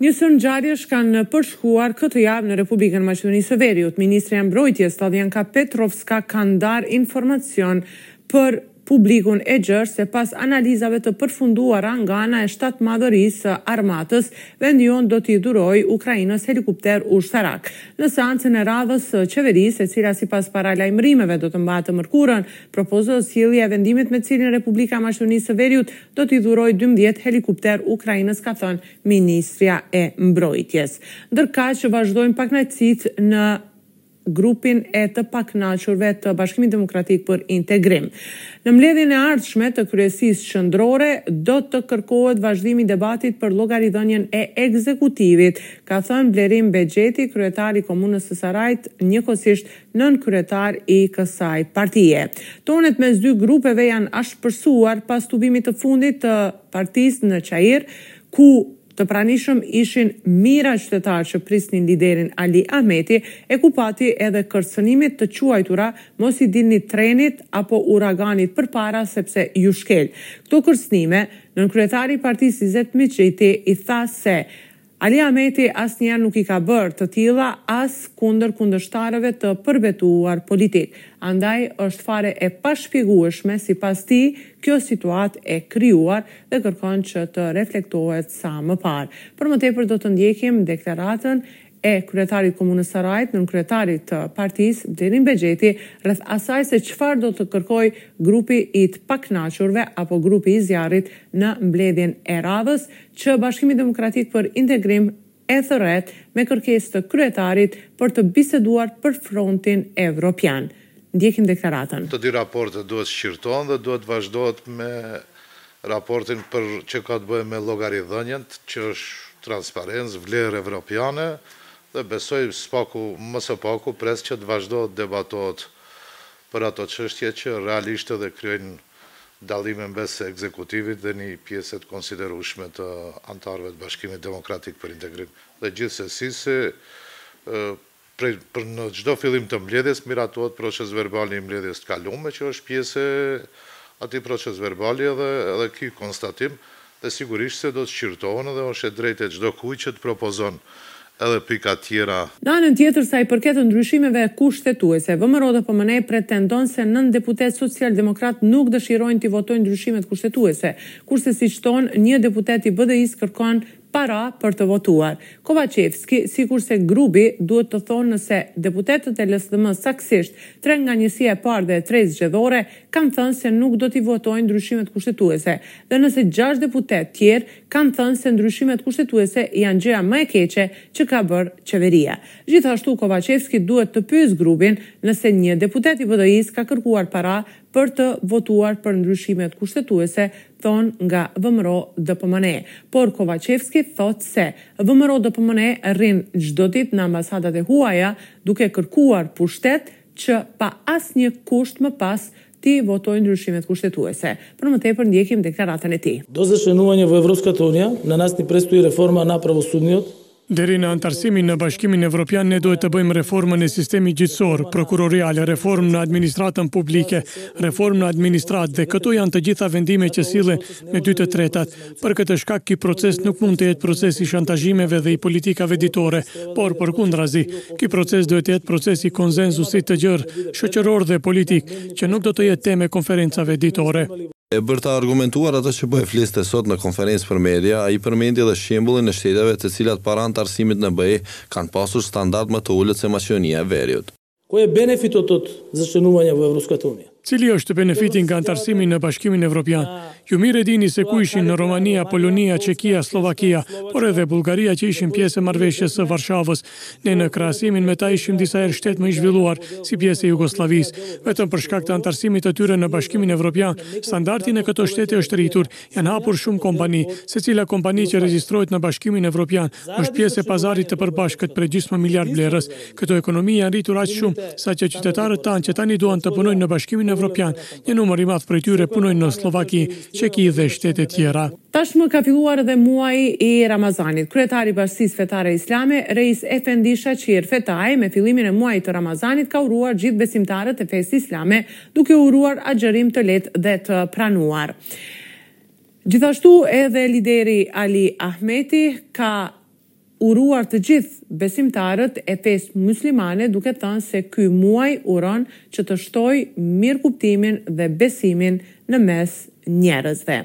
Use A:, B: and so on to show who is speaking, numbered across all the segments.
A: Një sërë ngjarjesh kanë përshkuar këtë javë në Republikën e Maqedonisë së Veriut. Ministrja e Mbrojtjes, Sllavjanka Petrovska ka ndarë informacion për publikun e gjerë se pas analizave të përfunduara nga ana e Shtatmadhorisë së Armatës, vendi jonë do t'i dhurojë Ukrainës helikopterë ushtarakë. Në seancën e radhës së Qeverisë, e cila sipas paralajmërimeve do të mbahet të mërkurën, propozohet sjellja e vendimit me të cilin Republika e Maqedonisë së Veriut do t'i dhurojë dymbëdhjetë helikopterë Ukrainës, ka thënë ministrja e Mbrojtjes. Ndërkaq, vazhdojnë pakënaqësitë në. grupin e të pakënaqurve të Bashkimit Demokratik për Integrim. Në mbledhjen e ardhshme të Kryesisë Qendrore do të kërkohet vazhdimi i debatit për llogaridhënien e ekzekutivit, ka thënë Blerim Bexheti, kryetar i Komunës së Sarajit, njëkohësisht nënkryetar i kësaj partie. Tonet mes dy grupeve janë ashpërsuar pas tubimit të fundit të partisë në Çair, ku Të pranishëm ishin mijra qytetarë që prisnin liderin Ali Ahmeti, e ku pati edhe kërcënimet të quajtura mos i dilni trenit apo uraganit përpara sepse ju shkel. Këto kërcënime, nënkryetari i partisë Izet Mexhiti i tha se Ali Ahmeti asnjëherë nuk i ka bërë të tilla as kundër kundërshtarëve të përbetuar politikë. Andaj është fare e pashpjegueshme sipas tij, Kjo situatë e krijuar dhe kërkon që të reflektohet sa më parë. Për më tepër do të ndjekim deklaratën e kryetarit të Komunës së Sarajit, nënkryetarit të partisë, Blerim Bexheti, rreth asaj se çfarë do të kërkojë grupi i të pakënaqurve apo grupi i zjarrit në mbledhjen e radhës që Bashkimi Demokratik për Integrim, e thërret me kërkesë të kryetarit për të biseduar për frontin evropian. Ndjekim deklaratën.
B: Të dy raportet duhet shqyrtohen dhe duhet vazhdohet me raportin për që ka të bëjë me llogaridhënien që është transparencë, vlerë evropiane dhe besoj spaku më së paku pres që të vazhdohet debatohet për ato çështje që realisht edhe krijojnë dallime mes ekzekutivit dhe një pjese të konsiderueshme të anëtarëve të Bashkimit Demokratik për Integrim dhe gjithsesi se për në çdo fillim të mbledhjes miratohet procesverbali i mbledhjes të kalume që është pjesë e atij procesverbali edhe ky konstatim Dhe sigurisht se do të shqyrtohen edhe është e drejtë e çdo kujt që të propozojë edhe pika tjera.
A: Në anën tjetër, sa i përket ndryshimeve kushtetuese, VMRO-DPMNE pretendon se nëntë deputetë socialdemokratë nuk dëshirojnë t'i votojnë ndryshimet kushtetuese, kurse siç thonë një deputet i BDI-së kërkon para për të votuar. Kovaçevski, sikurse Grubi, duhet të thonë nëse deputetët e LSDM-së saktësisht tre nga njësia e parë dhe e tretë zgjedhore, kanë thënë se nuk do t'i votojnë ndryshimet kushtetuese dhe nëse gjashtë deputetë tjerë kanë thënë se ndryshimet kushtetuese janë gjëja më e keqe që ka bërë qeveria. Gjithashtu Kovaçevski duhet të pyesë Grubin nëse një deputet i BDI-së ka kërkuar para për të votuar për ndryshimet kushtetuese, thonë nga VMRO-DPMNE. Por Kovaçevski thotë se VMRO-DPMNE rrin çdo ditë në ambasadat e huaja duke kërkuar pushtet, që pa asnjë kusht më pas t'i votojë ndryshimet kushtetuese. Për më tepër ndjekim deklaratën e tij.
C: Do začlenuvanje vo Evropskata unija, na nas ni pretstoi reforma na pravosudniot,
D: Deri në anëtarësimin në Bashkimin Evropian ne duhet të bëjmë reformën e sistemit gjyqësor, prokurorial, reformë në administratën publike, reformë në administratë dhe këto janë të gjitha vendime që sillen me dy të tretat. Për këtë shkak ky proces nuk mund të jetë proces i shantazhimeve dhe i politikave ditore, por përkundrazi, ky proces duhet të jetë proces i konsensusit të gjerë, shoqëror dhe politik, që nuk do të jetë temë e konferencave ditore.
E: E për ta argumentuar atë që po e fliste sot në konferencë për media, ai përmendi edhe shembullin e shteteve të cilat para anëtarësimit në BE kanë pasur standard më të ulët se Maqedonia e Veriut.
C: Koj e benefitot od začlenuvanje vo Evropskata unija.
D: Cili është benefiti nga anëtarësimi në Bashkimin Evropian? Ju mirë e dini se ku ishin Romania, Polonia, Çekia, Sllovakia, por edhe Bullgaria që ishin pjesë e Marrëveshjes së Varshavës. Ne në krahasimin me ta ishim disa herë shtet më i zhvilluar, si pjesë e Jugosllavisë. Vetëm për shkak të anëtarësimit të tyre në Bashkimin Evropian, standardi në këto shtete është rritur, Janë hapur shumë kompani. Secila kompani që regjistrohet në Bashkimin Evropian është pjesë e pazarit të përbashkët prej gjysmë miliard blerës. Këto ekonomi janë rritur aq shumë, saqë qytetarët tanë që tani duan të punojnë në Bashkimin Evropian, një numër i madh prej tyre punojnë në Sllovaki, Çeki dhe shtete tjera.
A: Tashmë ka filluar edhe muaji i Ramazanit. Kryetari i Bashkësisë Fetare Islame, Reis Efendi Shaqir Fetai, me fillimin e muajit të Ramazanit ka uruar gjithë besimtarët e fesë islame duke uruar agjërim të lehtë dhe të pranuar. Gjithashtu edhe lideri Ali Ahmeti ka uruar të gjithë besimtarët e fesë myslimane duke thënë se ky muaj uron që të shtojë mirëkuptimin dhe besimin në mes njerëzve.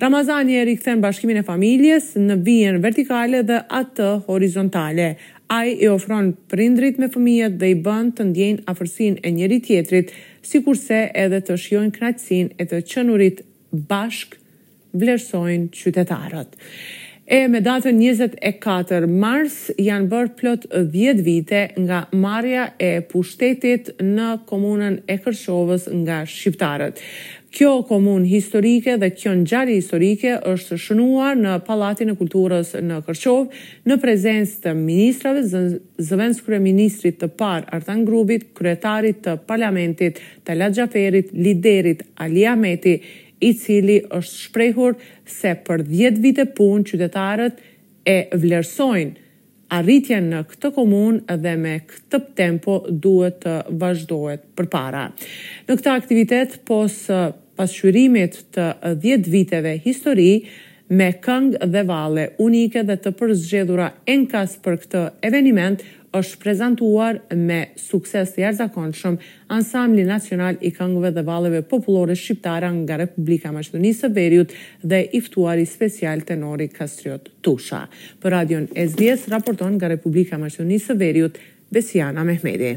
A: Ramazani e rikthen bashkimin e familjes në vijën vertikale dhe atë horizontale, Ai i afron prindërit me fëmijët dhe i bën të ndjejnë afërsinë e njëri-tjetrit, sikurse edhe të shijojnë kënaqësinë e të qenurit bashkë, vlerësojnë qytetarët. E me datën njëzet e katër mars janë bërë plot dhjetë vite nga marrja e pushtetit në komunën e Kërçovës nga shqiptarët. Kjo komunë historike dhe kjo ngjarje historike është shënuar në Pallatin e Kulturës në Kërçovë, në prezencë të ministrave, zëvendëskryeministrit të parë Artan Grubit, kryetarit të Parlamentit Talat Xhaferit, liderit Ali Ahmeti, i cili është shprehur se për dhjetë vite punë qytetarët e vlerësojnë arritjen në këtë komunë dhe me këtë tempo duhet të vazhdohet përpara. Në këtë aktivitet pos pasqyrimit të dhjetë viteve histori, me këngë dhe valle unike dhe të përzgjedhura enkas për këtë eveniment, është prezantuar me sukses të jashtëzakonshëm Ansambli Nacional i Këngëve dhe Valleve Popullore Shqiptare nga Republika e Maqedonisë së Veriut dhe i ftuari special tenori Kastriot Tusha. Për Radion SBS raporton nga Republika e Maqedonisë së Veriut, Besiana Mehmedi.